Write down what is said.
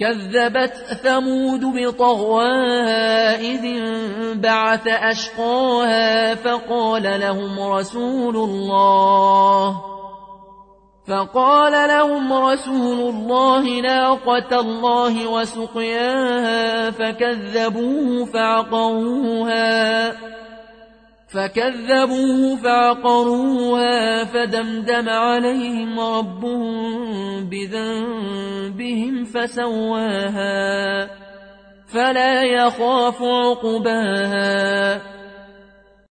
كذبت ثمود بطغواها إذ انبعث أشقاها فقال لهم رسول الله فقال لهم رسول الله ناقة الله وسقياها فكذبوه فعقروها فكذبوه فعقروها فدمدم عليهم ربهم بذنبهم فسواها فلا يخاف عقباها